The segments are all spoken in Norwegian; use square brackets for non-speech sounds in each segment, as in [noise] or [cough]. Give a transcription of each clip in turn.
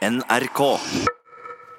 NRK.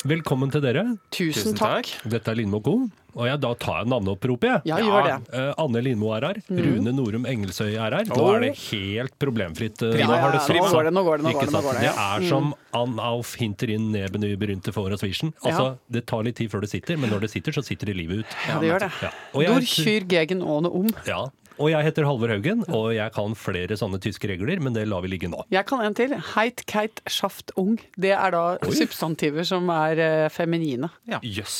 Velkommen til dere. Tusen takk. Dette er Lindmo Co. Og jeg, da tar jeg navneoppropet, jeg. Ja, gjør det. Eh, Anne Lindmo er her. Mm. Rune Norum Engelsøy er her. Nå er det helt problemfritt. eh, Ja, nå ja, har det nå går det, nå går det, nå Ikke går det, nå sant? går det, ja. Mm. Det er som Ann Auf hinter inn neben i berynte for oss vision. Altså, det tar litt tid før det sitter, men når det sitter, så sitter det livet ut. Ja, det gjør det. Ja. Og jeg- Dor kyr gegen åne om. Ja. Og jeg heter Halvor Haugen, og jeg kan flere sånne tyske regler, men det lar vi ligge nå. Jeg kan en til. Heit, keit, schaft, ung. Det er da substantiver som er eh, feminine. Jøss.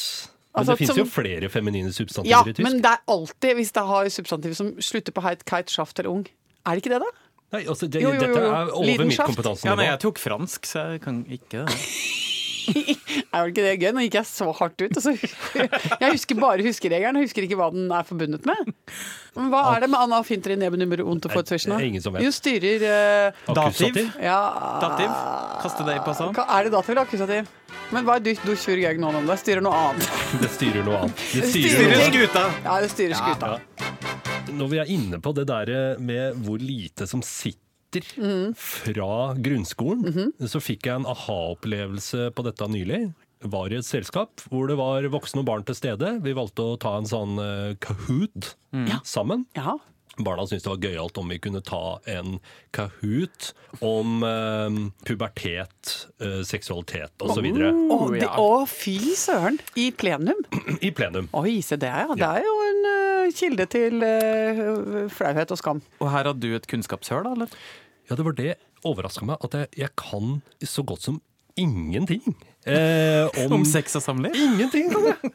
Men Altså, det fins jo flere feminine substantiver Ja, i tysk. men det er alltid, hvis det har substantiver som slutter på heit, keit, schaft eller ung. Er det ikke det, da? Nei, altså, det, Jo, jo, jo, Dette er over mitt Lidenskaft. kompetansenivå. Ja, nei, jeg tok fransk, så jeg kan ikke det. [laughs] [laughs] Er vel ikke det gøy? Nå gikk jeg så hardt ut. Altså, [laughs] jeg husker bare huskeregelen, jeg husker ikke hva den er forbundet med. Men hva er det med Anna Finter i nebe nummer unter Nei, det er for ingen som vet. Jo, styrer uh, Akkusativ? Ja Dativ? Kaste deg på passant. Er det dativ eller akkusativ? Men hva er du, du kjører gøy nå om det? Styrer noe annet. [laughs] Det styrer noe annet. Det styrer styrer noe skuta! Ja, det styrer skuta. Når vi er inne på det der med hvor lite som sitter fra grunnskolen, Mhm. så fikk jeg en aha-opplevelse på dette nylig. Var i et selskap hvor det var voksne og barn til stede. Vi valgte å ta en sånn uh, Kahoot sammen. Ja. Barna syntes det var gøyalt om vi kunne ta en Kahoot om eh, pubertet, eh, seksualitet osv. Å, det- å, fy søren! I plenum? [clears throat] I plenum. Oi, se det, ja. Det er jo en kilde til uh, flauhet og skam. Og her hadde du et kunnskapshøl, da, eller? Ja, det var det overraska meg, at jeg, jeg kan så godt som ingenting. Eh, om, Om sex og samliv? Ingenting kan jeg!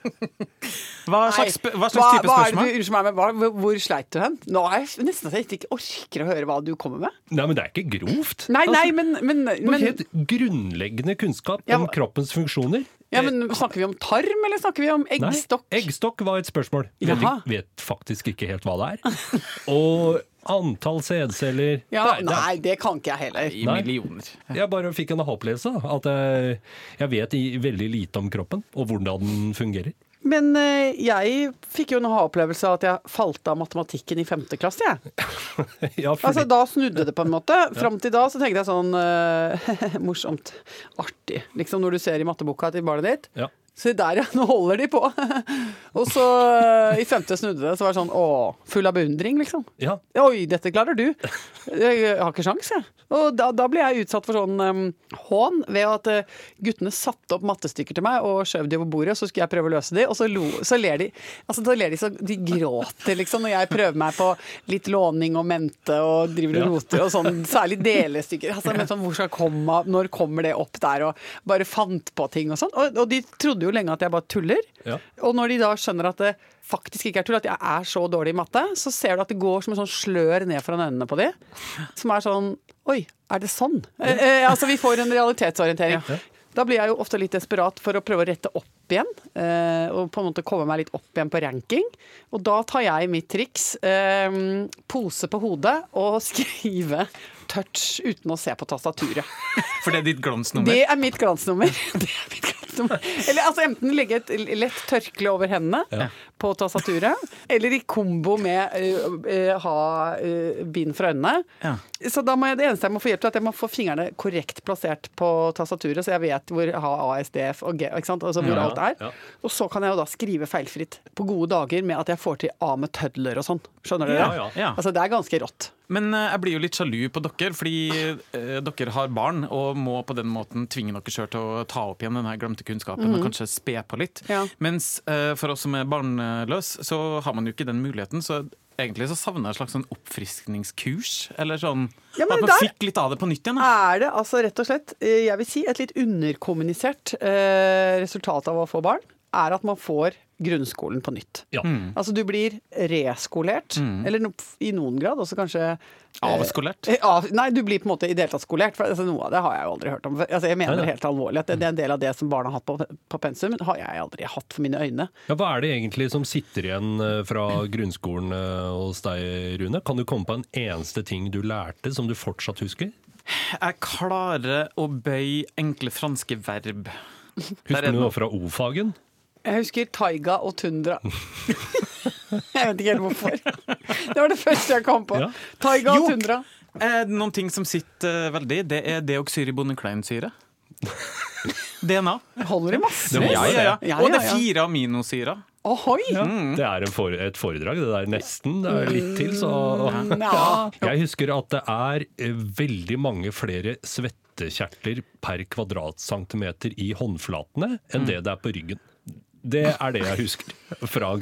Hva slags, hva slags hva, type hva er det spørsmål? du, unnskyld meg, hva, hvor- sleit du hen? Nå er jeg nesten så jeg ikke orker å høre hva du kommer med. Nei, men det er ikke grovt. Nei, nei, Altså, men, men, men, helt grunnleggende kunnskap Ja, om kroppens funksjoner. ja, men Snakker vi om tarm, eller snakker vi om Nei, eggstokk? eggstokk var et spørsmål. Vet, vet faktisk ikke helt hva det er. [laughs] Og antall sædceller Ja, er- nei, det kan ikke jeg heller. I Nei. millioner. Jeg bare fikk en aha-opplevelse. At jeg, jeg vet veldig lite om kroppen, og hvordan den fungerer. Men eh, jeg fikk jo en ha-opplevelse av at jeg falt av matematikken i femte klasse. Jeg. [laughs] Ja, fordi, Altså, da snudde det på en måte. Fram til da så tenkte jeg sånn uh, [laughs] morsomt, artig, liksom når du ser i matteboka til barnet ditt. ja. Se der, ja. Nå holder de på. [laughs] Og så eh, i femte snudde det, så var det sånn å, full av beundring, liksom. ja. Oi, dette klarer du. Jeg har ikke sjans, jeg. Og da, da ble jeg utsatt for sånn um, hån ved at uh, guttene satte opp mattestykker til meg og skjøv de over bordet, og så skulle jeg prøve å løse de, og så, lo, så ler de Altså, da ler de så De gråter, liksom, når jeg prøver meg på litt låning og mente og driver og roter og sånn, særlig delestykker. Altså, men sånn, hvor skal komma, når kommer det opp der, og bare fant på ting og sånn. Og, og de trodde jo lenge at jeg bare tuller. Ja. Og når de da skjønner at det faktisk ikke er tull, at jeg er så dårlig i matte, så ser du at det går som en sånn slør ned foran øynene på de, som er sånn Oi, er det sånn? Eh, eh, altså, vi får en realitetsorientering. Da blir jeg jo ofte litt desperat for å prøve å rette opp igjen, eh, og på en måte komme meg litt opp igjen på ranking. Og da tar jeg mitt triks, eh, pose på hodet, og [laughs] skrive touch uten å se på tastaturet. For det er ditt glansnummer? Det er mitt glansnummer. [laughs] Det er mitt glansnummer. Eller altså enten legge et lett tørkle over hendene på tastaturet, eller i kombo med uh, uh, ha uh, bind for øynene. Ja. Så da må jeg, det eneste jeg må få hjelp til, er at jeg må få fingrene korrekt plassert på tastaturet, så jeg vet hvor ha ASDF og G, ikke sant? Altså hvor Ja, alt er. ja. Og så kan jeg jo da skrive feilfritt på gode dager med at jeg får til A med tødler og sånn. Skjønner dere? Ja, ja. Ja. Altså det er ganske rått. Men eh, jeg blir jo litt sjalu på dere, fordi eh, dere har barn og må på den måten tvinge dere sjøl til å ta opp igjen den glemte kunnskapen og kanskje spe på litt. Ja. Mens eh, for oss som er barnløse, så har man jo ikke den muligheten. Så egentlig så savner jeg et slags sånn oppfriskningskurs. Eller sånn Ja, at man der- fikk litt av det på nytt igjen. Da. Er det altså rett og slett, jeg vil si, et litt underkommunisert eh, resultat av å få barn, er at man får grunnskolen på nytt. Ja. Altså du blir reskolert, eller no, i noen grad også kanskje Avskolert. eh, av, Nei, du blir på en måte i det hele tatt skolert. For altså, noe av det har jeg jo aldri hørt om. Altså, jeg mener Nei, helt alvorlig at det, det er en del av det som barna har hatt på, på pensum, har jeg aldri hatt for mine øyne. Ja, hva er det egentlig som sitter igjen eh, fra grunnskolen eh, hos deg, Rune? Kan du komme på en eneste ting du lærte som du fortsatt husker? Jeg klarer å bøye enkle franske verb. Husker er du noe fra O-fagen? Jeg husker taiga og tundra. [laughs] jeg vet ikke helt hvorfor. Det var det første jeg kom på. Ja. Taiga Jo. og tundra. Eh, noen ting som sitter eh, veldig, det er deoxyribonukleinsyre. [laughs] DNA. Holder i masse. Det. Ja, ja, ja. Ja, Og det er fire aminosyrer. Ohoi! Det er en for, et foredrag, det der nesten. Det er litt til, så Ja. Jeg husker at det er eh, veldig mange flere svettekjertler per kvadratcentimeter i håndflatene enn det det er på ryggen. Det er det jeg husker fra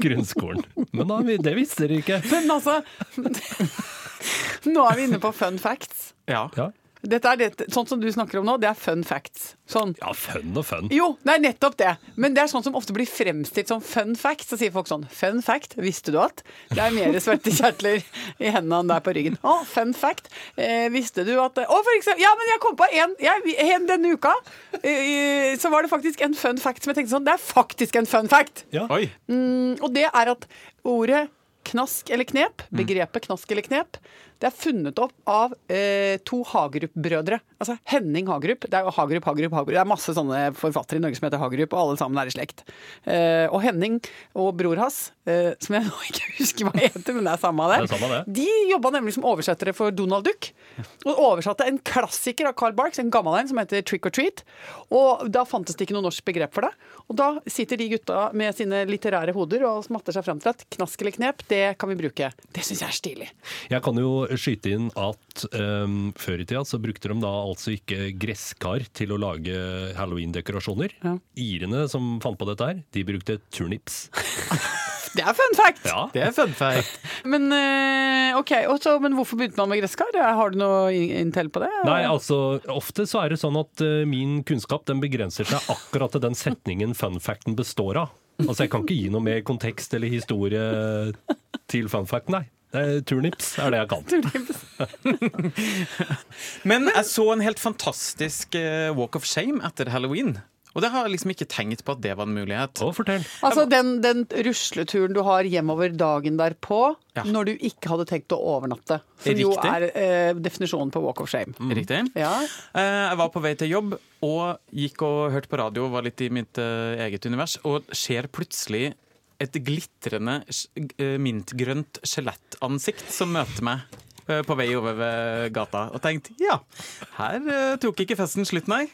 grunnskolen. Men da, det visste dere ikke. Men altså [laughs] Nå er vi inne på fun facts. Ja. Ja, Dette er det, sånn som du snakker om nå, det er fun facts. Sånn. ja fun og fun. Jo, det er nettopp det. Men det er sånn som ofte blir fremstilt som fun fact. Så sier folk sånn Fun fact, visste du at det er mer svettekjertler i hendene enn det er på ryggen? Å, fun fact. Eh, visste du at Å, for eksempel Ja, men jeg kom på en, jeg, en denne uka. Eh, så var det faktisk en fun fact som jeg tenkte sånn Det er faktisk en fun fact! Ja. Oi. Mm, og det er at ordet knask eller knep, begrepet knask eller knep, det er funnet opp av eh, to Hagerup-brødre. Altså Henning Hagerup. Det er jo Hagerup, Hagerup, Hagerup. Det er masse sånne forfattere i Norge som heter Hagerup, og alle sammen er i slekt. Eh, og Henning og bror hans, eh, som jeg nå [laughs] ikke husker hva heter, men det er samme av det, Det samme det. de jobba nemlig som oversettere for Donald Duck. Og oversatte en klassiker av Carl Barks, en gammel en som heter Trick or Treat. Og da fantes det ikke noe norsk begrep for det. Og da sitter de gutta med sine litterære hoder og smatter seg fram til at knask eller knep, det kan vi bruke. Det syns jeg er stilig. Jeg kan jo skyte inn at um, før i tida så brukte de da altså ikke gresskar til å lage halloween-dekorasjoner. Ja. Irene som fant på dette her, de brukte turnips. [laughs] Det er fun fact! Ja, Det er fun fact. [laughs] Men eh, ok, og men hvorfor begynte man med gresskar? Har du noe in- på det? Nei, altså, ofte så er det sånn at eh, min kunnskap den begrenser seg akkurat til den setningen fun facten består av. Altså, jeg kan ikke gi noe mer kontekst eller historie til fun fact, nei. Er turnips er det jeg kan. [laughs] Men jeg så en helt fantastisk eh, walk of shame etter halloween. Og det har jeg liksom ikke tenkt på at det var en mulighet. Å, fortell. Altså den, den rusleturen du har hjemover dagen derpå, Ja. når du ikke hadde tenkt å overnatte. Som jo Riktig. er eh, definisjonen på walk of shame. Riktig? Ja. Eh, Jeg var på vei til jobb og gikk og hørte på radio, var litt i mitt eh, eget univers, og ser plutselig et glitrende eh, mintgrønt skjelettansikt som møter meg eh, på vei over gata. Og tenkte ja, her eh, tok ikke festen slutt, nei.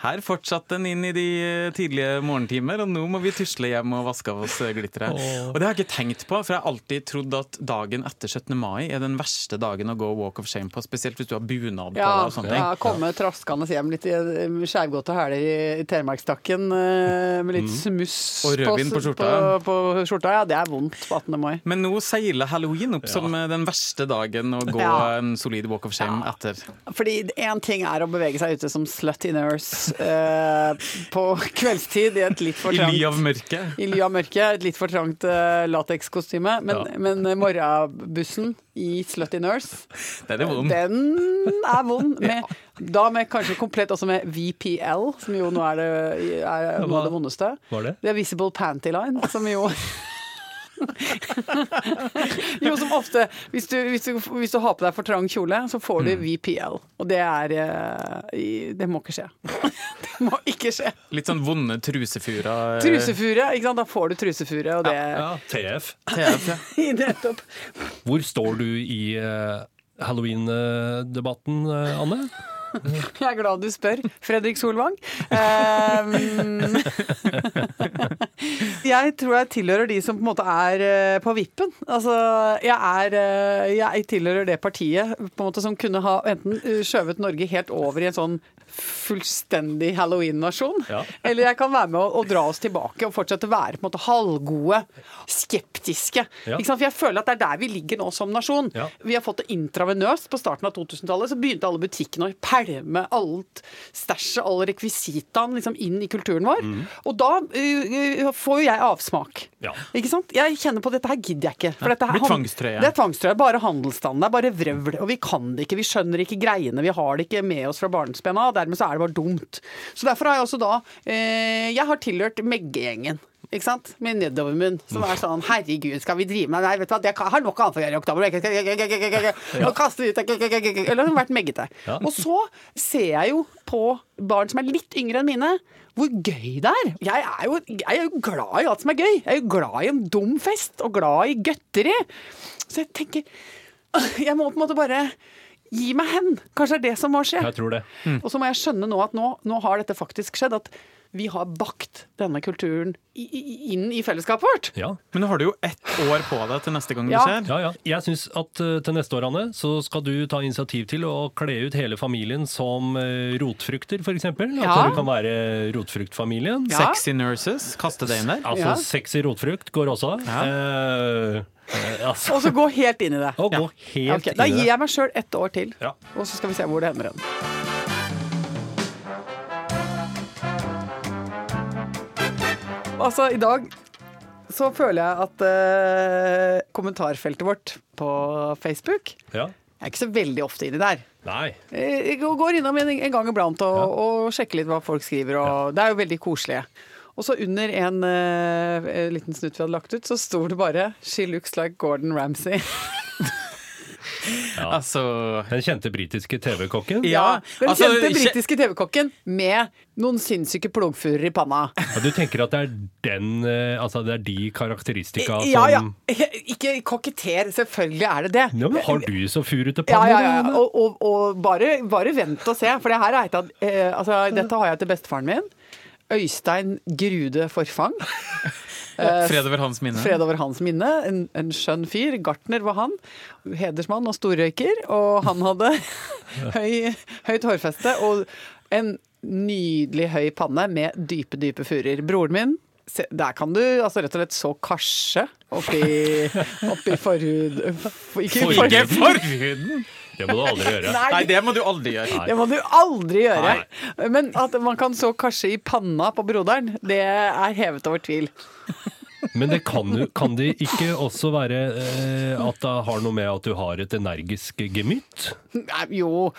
Her fortsatte den inn i de eh, tidlige morgentimer, og nå må vi tusle hjem og vaske av oss eh, glitteret. Og det har jeg ikke tenkt på, for jeg har alltid trodd at dagen etter 17. mai er den verste dagen å gå walk of shame på, spesielt hvis du har bunad på Ja, deg og sånne ting. ja, komme traskende hjem litt i skjevgåte skjevgåtte hæler i, i Telemarkstakken eh, med litt smuss Og rødvin på skjorta. På, på skjorta. Ja, det er vondt på 18. mai. Men nå seiler halloween opp som eh, den verste dagen å gå Ja. en solid walk of shame etter. Fordi én ting er å bevege seg ute som slutty nurse eh, på kveldstid i et litt for I ly av mørket. I ly av mørket, et litt for trangt eh, latekskostyme. Men, Ja. men eh, morgenbussen i Slutty Nurse, den er vond. den er vond. [laughs] Med, Da med kanskje komplett også med VPL, som jo nå er, det, er noe av det vondeste. Var det? Det er Visible Panty Line, som jo [laughs] Jo, som ofte hvis du, hvis, du, hvis du har på deg for trang kjole, så får du VPL. Og det er eh, Det må ikke skje. [laughs] Det må ikke skje. Litt sånn vonde trusefura. eh, Trusefure, ikke sant? Da får du trusefure, og det Ja, TF. TF, ja. [laughs] Nettopp. Hvor står du i uh, halloween-debatten, eh, Anne? [laughs] Jeg er glad du spør, Fredrik Solvang. Ehm, [laughs] jeg tror jeg tilhører de som på en måte er eh, på vippen. Altså, jeg, er, eh, jeg tilhører det partiet måte som kunne ha enten eh, skjøvet Norge helt over i en sånn fullstendig halloween-nasjon, Ja. eller jeg kan være med å, å dra oss tilbake og fortsette å være på en måte halvgode, skeptiske. Ja. For jeg føler at det er der vi ligger nå som nasjon. Ja. Vi har fått det intravenøst på starten av 2000-tallet. Så begynte alle butikkene å pælme alt stæsjet, alle rekvisitaen, liksom inn i kulturen vår. Mm. Og da uh, får jo jeg avsmak. Ja. Ikke sant? Jeg kjenner på dette her gidder jeg ikke. For dette her, tvangstrøye. Det er tvangstrøye. Bare handelsstanden. Det er bare vrøvl. Og vi kan det ikke. Vi skjønner ikke greiene. Vi har det ikke med oss fra barnsben av. Dermed så er det bare dumt. Så derfor har jeg også da uh, Jeg har tilhørt Megge-gjengen. Ikke sant? Med nedovermunn. Som er sånn Herregud, skal vi drive med Nei, vet du hva, jeg har nok annet å gjøre i oktober. Og kaste ut Eller har vært meggete. Og så ser jeg jo på barn som er litt yngre enn mine, hvor gøy det er. Jeg er, jo, jeg er jo glad i alt som er gøy. Jeg er jo glad i en dum fest, og glad i godteri. Så jeg tenker Jeg må på en måte bare gi meg hen! Kanskje det er det som må skje. Jeg tror det. Og så må jeg skjønne nå at nå, nå har dette faktisk skjedd. At vi har bakt denne kulturen inn i fellesskapet vårt. Ja. Men nå har du jo ett år på deg til neste gang Ja. du ser. Ja, ja. Jeg syns at eh, til neste år, Anne, så skal du ta initiativ til å kle ut hele familien som uh, rotfrukter, f.eks. At Ja. du kan være rotfruktfamilien. Ja. Sexy nurses, kaste det inn der. Altså Ja. sexy rotfrukt går også. Ja. Eh, eh, altså, Og så gå helt inn i det. Ja. gå helt Ok, da gir jeg meg sjøl ett år til, Ja. og så skal vi se hvor det ender hen. Altså, i dag så føler jeg at eh, kommentarfeltet vårt på Facebook Ja. Jeg er ikke så veldig ofte inni der. Nei. Eh, Jeg går innom en, en gang iblant og, og sjekker litt hva folk skriver, og det er jo veldig koselig. Og så under en eh, liten snutt vi hadde lagt ut, så sto det bare 'She looks like Gordon Ramsay'. [laughs] Altså Den kjente britiske TV-kokken. Ja, Den altså, kjente britiske TV-kokken med noen sinnssyke plogfurer i panna. Ja, du tenker at det er den eh, Altså det er de karakteristika Ja, ja. Ikke koketter, selvfølgelig er det det. Ja, men Har du så furete Ja, panne? ja, ja. ja. Og, og, og bare, bare vent og se, for det her er et av eh, altså, Dette har jeg til bestefaren min. Øystein Grude Forfang. Fred over hans minne. Fred over hans minne. En, en skjønn fyr. Gartner var han. Hedersmann og storrøyker. Og han hadde [laughs] høy, høyt hårfeste og en nydelig høy panne med dype, dype furer. Broren min se, der kan du altså rett og slett så karse oppi, oppi forhud for, Ikke Forhud. forhuden! Det må du aldri gjøre. Nei, Nei, det må du aldri gjøre. det må du aldri gjøre. Men at man kan så karse i panna på broderen, det er hevet over tvil. Men det kan, jo, kan det ikke også være eh, at det har noe med at du har et energisk gemytt? Nei, Jo,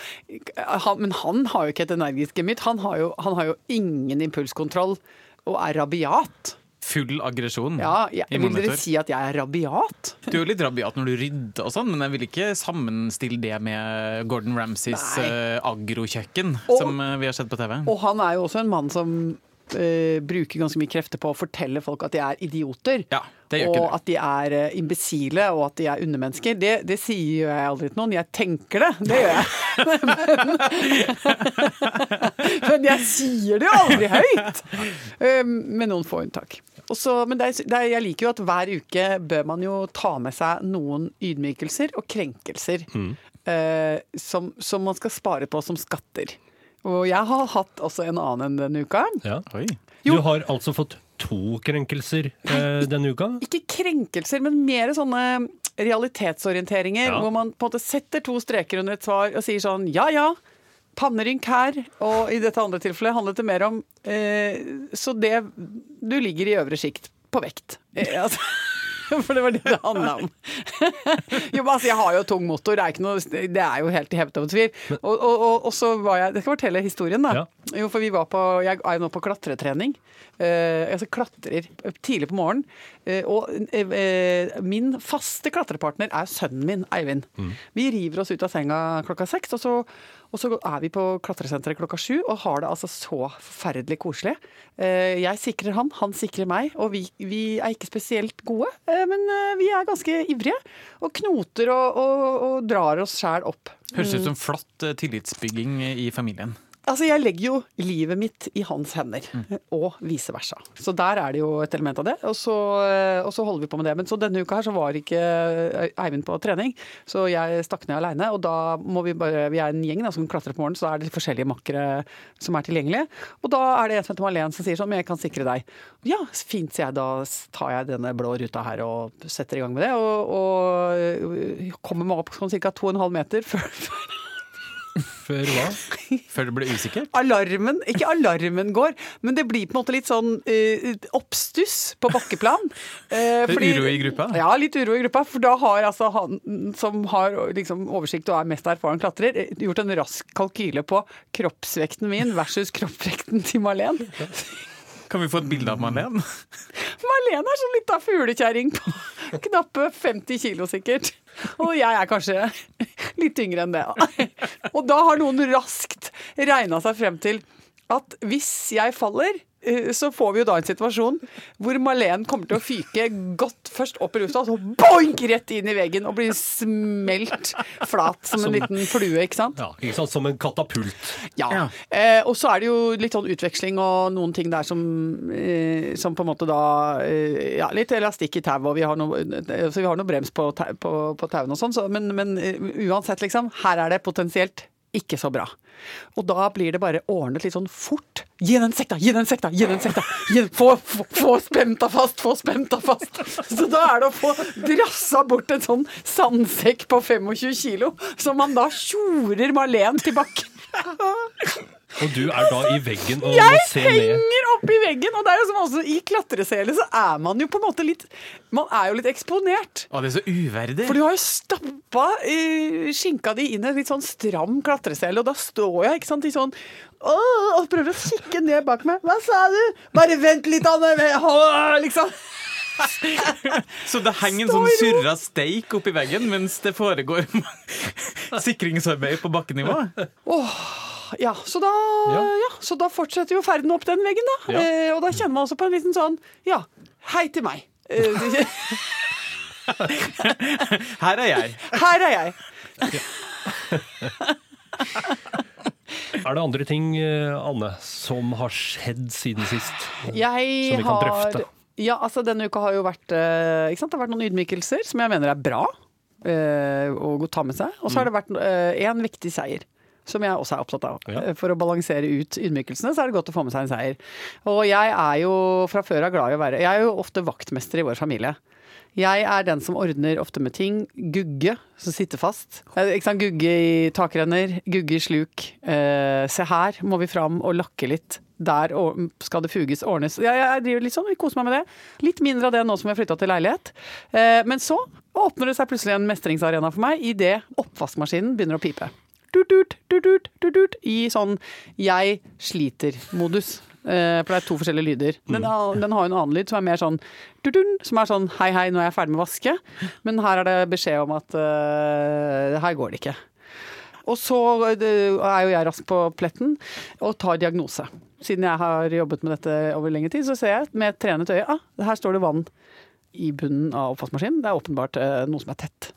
han, men han har jo ikke et energisk gemytt. Han, har jo- han har jo ingen impulskontroll og er rabiat. Full aggresjon Ja, jeg, i vil dere monitor. si at jeg er rabiat? Du er jo litt rabiat når du rydder og sånn, men jeg vil ikke sammenstille det med Gordon Ramsays Nei. uh, agrokjøkken, som eh, vi har sett på TV. Og han er jo også en mann som eh, bruker ganske mye krefter på å fortelle folk at de er idioter. Ja, det gjør og at de er uh, imbesile, og at de er undermennesker. Det, det sier jo jeg aldri til noen. Jeg tenker det, det gjør jeg. men, [laughs] men jeg sier det jo aldri høyt! Um, med noen få unntak. Også, men det er, det er, jeg liker jo at hver uke bør man jo ta med seg noen ydmykelser og krenkelser eh, som, som man skal spare på som skatter. Og jeg har hatt også en annen enn denne uka. Ja. Oi. Du har altså fått to krenkelser eh, denne uka? Ikke krenkelser, men mer sånne realitetsorienteringer. Ja. Hvor man på en måte setter to streker under et svar og sier sånn ja ja, pannerynk her. Og i dette andre tilfellet handlet det mer om eh, Så det Du ligger i øvre sjikt på vekt. Eh, altså. [laughs] [laughs] For det var det det handla om. [laughs] jo, altså, jeg har jo tung motor, det er, ikke noe, det er jo helt hevet over tvil. Og, og, og, og så var jeg Jeg skal fortelle historien, da. Ja. Jo, for vi var på Jeg er jo nå på klatretrening. Uh, altså klatrer tidlig på morgenen. Uh, og uh, eh, min faste klatrepartner er sønnen min, Eivind. Vi river oss ut av senga klokka seks, og så, og så er vi på klatresenteret klokka sju og har det altså så forferdelig koselig. Eh, jeg sikrer han, han sikrer meg, og vi, vi er ikke spesielt gode, eh, men eh, vi er ganske ivrige. Og knoter og, og, og drar oss sjæl opp. Høres ut som flott tillitsbygging i familien. Altså, jeg legger jo livet mitt i hans hender, og vice versa. Så der er det jo et element av det, og så, eh, og så holder vi på med det. Men så denne uka her så var ikke Eivind på trening, så jeg stakk ned aleine. Og da må vi bare Vi er en gjeng da, som klatrer på morgenen, så da er det forskjellige makkere som er tilgjengelige. Og da er det en som heter Malene som sier sånn, men jeg kan sikre deg. Ja, fint, sier jeg. Da tar jeg denne blå ruta her og setter i gang med det. Og, og kommer meg opp sånn ca. 2,5 meter før Før hva? Før det ble usikkert. [laughs] alarmen Ikke alarmen går, men det blir på en måte litt sånn uh, oppstuss på bakkeplan. Uh, fordi- uro i gruppa? Ja, litt uro i gruppa. For da har altså han som har liksom oversikt og er mest erfaren klatrer, eh, gjort en rask kalkyle på kroppsvekten min versus kroppsvekten til Malene. Kan vi få et bilde av Marlene? [laughs] Marlene er sånn lita fuglekjerring på [laughs] knappe 50 kilo sikkert. Og jeg er kanskje [laughs] litt yngre enn det. Og da har noen raskt regna seg frem til at hvis jeg faller, så får vi jo da en situasjon hvor Malene kommer til å fyke godt først opp i lufta, og så boink rett inn i veggen og blir smelt flat som en liten flue, ikke sant? Ja, ikke sant? Som en katapult. Ja. Eh, og så er det jo litt sånn utveksling og noen ting der som, eh, som på en måte da eh, Ja, litt elastikk i tauet, og vi har noe, eh, så vi har noe brems på, tau- på, på tauene og sånn, så, men, men eh, uansett, liksom. Her er det potensielt ikke så bra. Og da blir det bare ordnet litt sånn fort. Gi den sekta! Gi den sekta! Gi den sekta! Gi den, få, få, få spenta fast! Få spenta fast! Så da er det å få drassa bort en sånn sandsekk på 25 kilo, som man da tjorer Malene til bakken. Og du er da i veggen og må Jeg se ned. henger oppi veggen! Og det er jo som også i klatresele så er man jo på en måte litt Man er jo litt eksponert. Å, det er så uverdig. For du har jo stappa eh, skinka di inn i en litt sånn stram klatresele, og da står jeg ikke sant, i sånn Åh, og prøver å kikke ned bak meg. Hva sa du? Bare vent litt, Anne! Liksom. [laughs] Så det henger en sånn surra steik oppi veggen mens det foregår [laughs] sikringsarbeid på bakkenivå? Ja, så da, Ja. ja, så da fortsetter jo ferden opp den veggen, da. Ja. Eh, og da kjenner man også på en liten sånn Ja, hei til meg. Eh, [laughs] Her er jeg. her er jeg. [laughs] Er det andre ting, eh, Anne, som har skjedd siden sist? Jeg Som vi kan har drøfte. Ja, altså denne uka har jo vært eh, ikke sant? Det har vært noen ydmykelser som jeg mener er bra eh, å gå- ta med seg. Og så har det vært én viktig seier. Som jeg også er opptatt av. Ja. Eh, For å balansere ut ydmykelsene, så er det godt å få med seg en seier. Og jeg er jo fra før av glad i å være Jeg er jo ofte vaktmester i vår familie. Jeg er den som ordner ofte med ting. Gugge som sitter fast. Eh, Ikke sant? Gugge i takrenner, gugge i sluk. Eh, se her må vi fram og lakke litt. Der å- skal det fuges, ordnes. Jeg, jeg driver litt sånn, jeg koser meg med det. Litt mindre av det nå som jeg flytta til leilighet. Eh, men så åpner det seg plutselig en mestringsarena for meg idet oppvaskmaskinen begynner å pipe. Dut, dut, dut, I sånn jeg sliter-modus. Eh, for det er to forskjellige lyder. Den, den har jo en annen lyd som er mer sånn som er sånn hei, hei, nå er jeg ferdig med å vaske. Men her er det beskjed om at uh, her går det ikke. Og så eh, er jo jeg rask på pletten og tar diagnose. Siden jeg har jobbet med dette over lengre tid, så ser jeg med et trenet øye ah, her står det vann i bunnen av oppvaskmaskinen. Det er åpenbart eh, noe som er tett.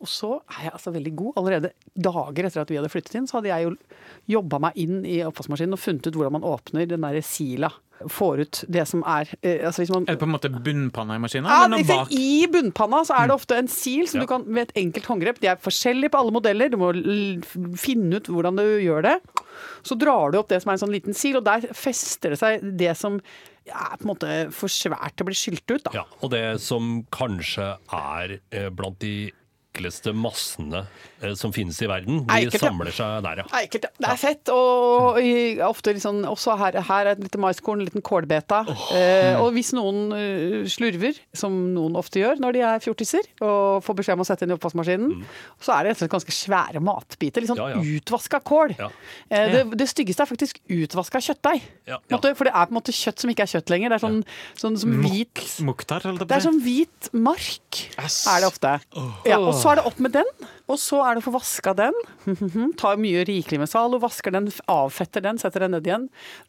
Og så er jeg altså veldig god. Allerede dager etter at vi hadde flyttet inn, så hadde jeg jo jobba meg inn i oppvaskmaskinen og funnet ut hvordan man åpner den derre sila. Får ut det som er eh, altså hvis man Er det på en måte bunnpanna i maskinen? ja? I bunnpanna så er det ofte en sil som Ja. du kan med et enkelt håndgrep. De er forskjellige på alle modeller. Du må finne ut hvordan du gjør det. Så drar du opp det som er en sånn liten sil, og der fester det seg det som er på en måte for svært til å bli skylt ut. Da. Ja, og det som kanskje er eh, blant de ekleste massene eh, som finnes i verden, de Ekkelt, samler seg der, ja. Ekkelt. Det er fett, og ofte sånn, også her, her er et lite maiskorn, en liten kålbeta. Eh, og hvis noen eh, slurver, som noen ofte gjør når de er fjortiser, og får beskjed om å sette inn i oppvaskmaskinen, så er det rett og slett ganske svære matbiter. Litt sånn Mm. Ja, ja. utvaska kål. Ja. Eh, det, det styggeste er faktisk utvaska kjøttdeig. For det er på en måte kjøtt som ikke er kjøtt lenger. Det er sånn, sånn som hvit jeg det er sånn hvit mark, er det ofte. Ja, og så er det opp med den, og så er det å få vaska den. [laughs] Tar mye rikelig med Zalo, vasker den, avfetter den, setter den ned igjen.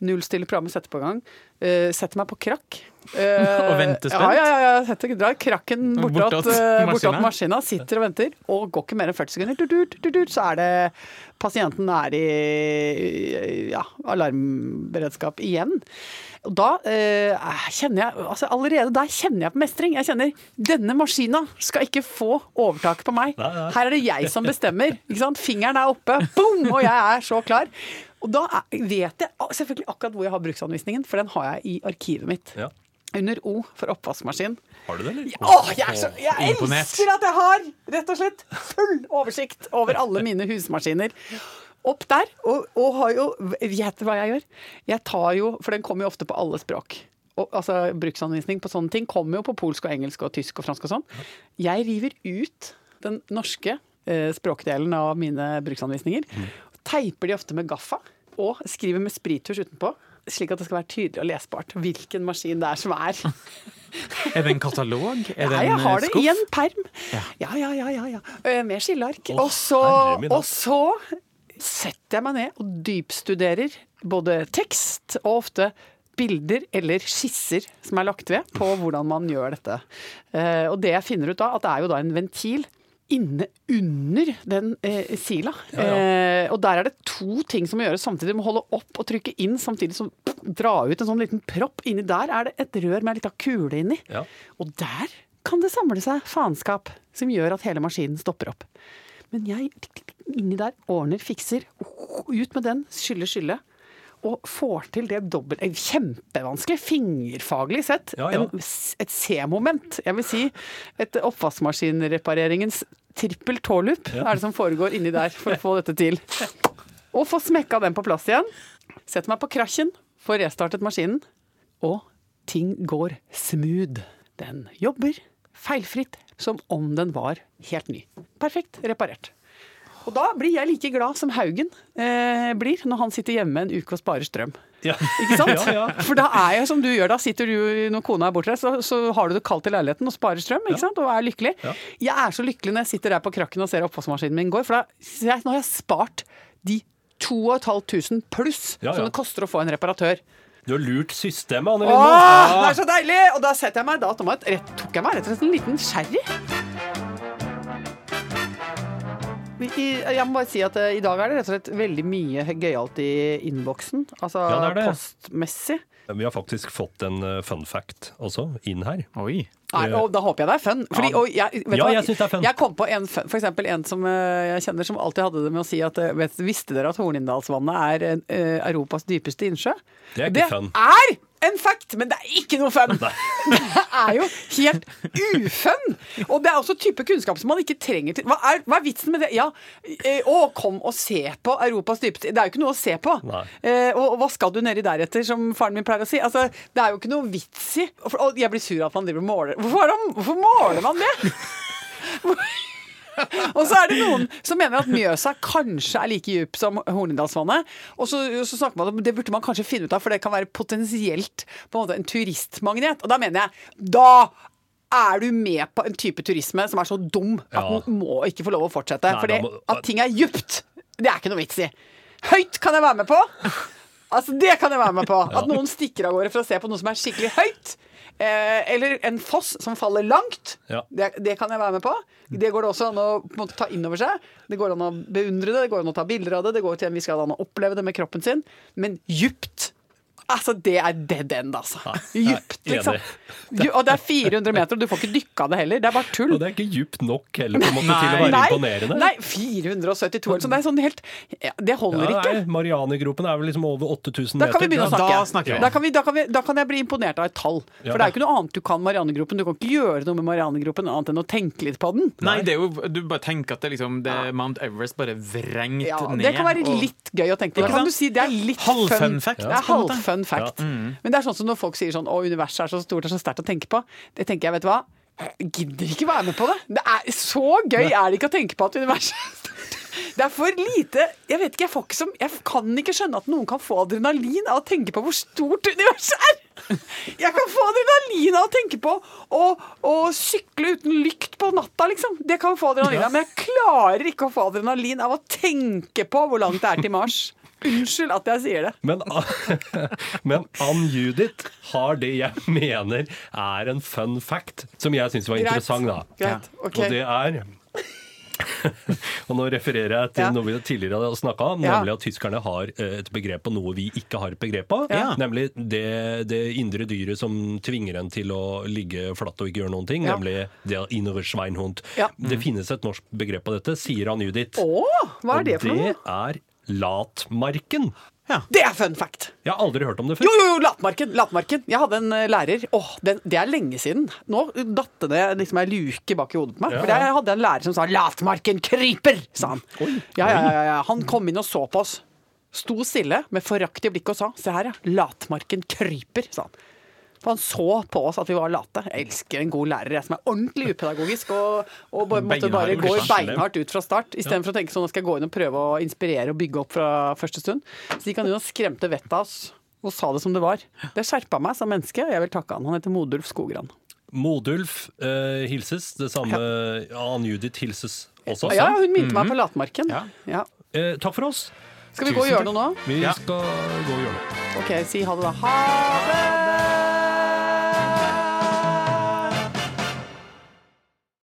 Nullstiller programmet, setter på gang. Eh, setter meg på krakk. Eh, Og venter spent? Ja, ja, ja. Setter, drar krakken bortåt, Bortåt maskina? sitter og venter, og går ikke mer enn 40 sekunder, tut, tut, tut, så er det pasienten er i ja, alarmberedskap igjen. Og da eh, kjenner jeg altså Allerede der kjenner jeg på mestring. Jeg kjenner denne maskina skal ikke få overtak på meg. Nei, nei. Her er det jeg som bestemmer. Fingeren er oppe, boom, og jeg er så klar. Og da vet jeg selvfølgelig akkurat hvor jeg har bruksanvisningen, for den har jeg i arkivet mitt. ja. Under O for oppvaskmaskin. Har du det, eller? Åh, jeg, er så, jeg elsker at jeg har rett og slett full oversikt over alle mine husmaskiner. Opp der, og, og har jo Vet du hva jeg gjør? Jeg tar jo, for den kommer jo ofte på alle språk. Og, altså Bruksanvisning på sånne ting kommer jo på polsk og engelsk og tysk og fransk og sånn. Jeg river ut den norske eh, språkdelen av mine bruksanvisninger. Teiper de ofte med gaffa og skriver med sprittusj utenpå. Slik at det skal være tydelig og lesbart hvilken maskin det er som er. [laughs] Er det en katalog? Er det en skuff? Ja, jeg har eh, det skuff? i en perm. Ja, ja, ja. ja, ja. Med skilleark. Oh, og, så, setter jeg meg ned og dypstuderer både tekst og ofte bilder eller skisser som er lagt ved på hvordan man gjør dette. Eh, og det jeg finner ut da, at det er jo da en ventil inne under den eh, sila. Ja, ja. Eh, og der er det to ting som må gjøres samtidig. Du må holde opp og trykke inn, samtidig som dra ut en sånn liten propp. Inni der er det et rør med ei lita kule inni. Ja. Og der kan det samle seg faenskap som gjør at hele maskinen stopper opp. Men jeg inni der ordner, fikser, ut med den, skylle, skylle. Og får til det dobbelt eh, Kjempevanskelig, fingerfaglig sett. Ja, ja. En, et C-moment. Jeg vil si et oppvaskmaskinrepareringens trippel tåloop er det som foregår inni der for å få dette til. Og få smekka den på plass igjen. Setter meg på krasjen, får restartet maskinen. Og ting går smooth. Den jobber feilfritt som om den var helt ny. Perfekt reparert. Og da blir jeg like glad som Haugen eh, blir når han sitter hjemme en uke og sparer strøm. Ja. Ikke sant? [laughs] Ja, ja. For da er jeg som du gjør, da sitter du når kona er bortreist, så, så har du det kaldt i leiligheten og sparer strøm ikke sant? og er lykkelig. Jeg er så lykkelig når jeg sitter der på krakken og ser oppvaskmaskinen min går, for da, jeg, nå har jeg spart de 2500 pluss som det koster å få en reparatør. Du har lurt systemet, Anne Lindmo. det er så deilig! Og da setter jeg meg da rett, tok jeg meg rett og slett en liten sherry. Jeg må bare si at eh, i dag er det rett og slett veldig mye gøyalt i innboksen. Altså Ja, det det. postmessig. Vi har faktisk fått en eh, fun fact også, inn her. Oi. Nei, og da håper jeg det er fun. Fordi, Ja. og jeg, vet Ja, hva? jeg synes det er fun. Jeg kom på en, for eksempel en som eh, jeg kjenner som alltid hadde det med å si at eh, vet, Visste dere at Hornindalsvannet er eh, Europas dypeste innsjø? Det er ikke fun. er en fact, men det er ikke noe fun! [laughs] Det er jo helt ufun! Og det er også type kunnskap som man ikke trenger til. Hva er, hva er vitsen med det? Ja, eh, å, kom og se på Europas dypeste Det er jo ikke noe å se på. Eh, og, og hva skal du nedi deretter, som faren min pleier å si? Altså, det er jo ikke noe vits i. Og, jeg blir sur av at man driver og måler. Hvorfor, hvorfor måler man det? [laughs] [laughs] Og så er det noen som mener at Mjøsa kanskje er like dyp som Hornindalsvannet. Og så, så snakker man om det burde man kanskje finne ut av, for det kan være potensielt på en måte en turistmagnet. Og da mener jeg da er du med på en type turisme som er så dum at Ja. den må ikke få lov å fortsette. Nei, For må- at ting er djupt, det er ikke noe vits i. Høyt kan jeg være med på. Altså, Det kan jeg være med på. [laughs] At noen stikker av gårde for å se på noe som er skikkelig høyt. Eh, eller en foss som faller langt. Ja. Det, det kan jeg være med på. Det går det også an å måte, ta inn over seg. Det går an å beundre det, det går an å ta bilder av det, det går til en viss grad an å oppleve det med kroppen sin. Men djupt Altså, det er dead end, altså. [laughs] Djupt, er liksom. Og det er 400 meter, og du får ikke dykka det heller. Det er bare tull. Og det er ikke djupt nok heller på en måte til å være Nei, imponerende. nei 472 Så det er sånn helt ja, Det holder Ja, ikke. Marianegropen er vel liksom over 8000 Da meter. kan vi begynne å Da snakke. snakker vi. Da, kan vi, da, kan vi, da kan jeg bli imponert av et tall. For Ja. det er jo ikke noe annet du kan Marianegropen. Du kan ikke gjøre noe med Marianegropen annet enn å tenke litt på den. Nei, det er jo, du bare tenker at det, liksom, det er Mount Everest bare vrengt Ja, ned. det kan være og- litt gøy å tenke på. Det, Kan du si det er litt Halvfun fun fact, Det er på fact. Ja. Mm. Men det er sånn som når folk sier sånn Å, universet er så stort og så sterkt å tenke på. Det tenker jeg, vet du hva. Jeg gidder ikke være med på det. Det er Så gøy er det ikke å tenke på at universet er stort. Det er for lite Jeg vet ikke, jeg får ikke som Jeg kan ikke skjønne at noen kan få adrenalin av å tenke på hvor stort universet er! Jeg kan få adrenalin av å tenke på å, å sykle uten lykt på natta, liksom. Det kan få adrenalin av. Men jeg klarer ikke å få adrenalin av å tenke på hvor langt det er til Mars. Unnskyld at jeg sier det. Men, [laughs] men Ann Judith har det jeg mener er en fun fact, som jeg syns var Greit. interessant. da. Greit, Okay. Og det er [laughs] og nå refererer jeg til Ja. noe vi tidligere har snakka om, nemlig at tyskerne har eh, et begrep på noe vi ikke har et begrep på. Ja. Nemlig det, det indre dyret som tvinger en til å ligge flatt og ikke gjøre noen ting. Ja. Nemlig det innover Schweinhund. Det finnes et norsk begrep på dette, sier Ann Judith. Å, hva er det for og noe? det er latmarken. Det er fun fact! Jeg har aldri hørt om det før. Jo, jo, jo, Latmarken! Latmarken. Jeg hadde en eh, lærer Åh, den, Det er lenge siden. Nå datt det liksom ei luke bak i hodet på meg. Ja, For jeg ja. hadde en lærer som sa 'Latmarken kryper', sa han. Oi, Ja, ja, ja, ja. Han kom inn og så på oss. Sto stille med forakt i blikket og sa 'se her, ja. Latmarken kryper', sa han. For han så på oss at vi var late. Jeg elsker en god lærer jeg, som er ordentlig upedagogisk og, og bare, måtte bare gå beinhardt ut fra start. Istedenfor å tenke sånn at skal jeg gå inn og prøve å inspirere og bygge opp fra første stund. Så gikk han inn og skremte vettet av oss og sa det som det var. Det skjerpa meg som menneske, og jeg vil takke han. Han heter Modulf Skogran. Modulf eh, hilses. Det samme Ann Judith hilses også. Ja, hun minte meg på latmarken. Ja. Ja. Eh, takk for oss. Skal vi gå og gjøre noe nå? Vi Ja. skal gå og gjøre noe. Ok, si ha det, da. Ha det!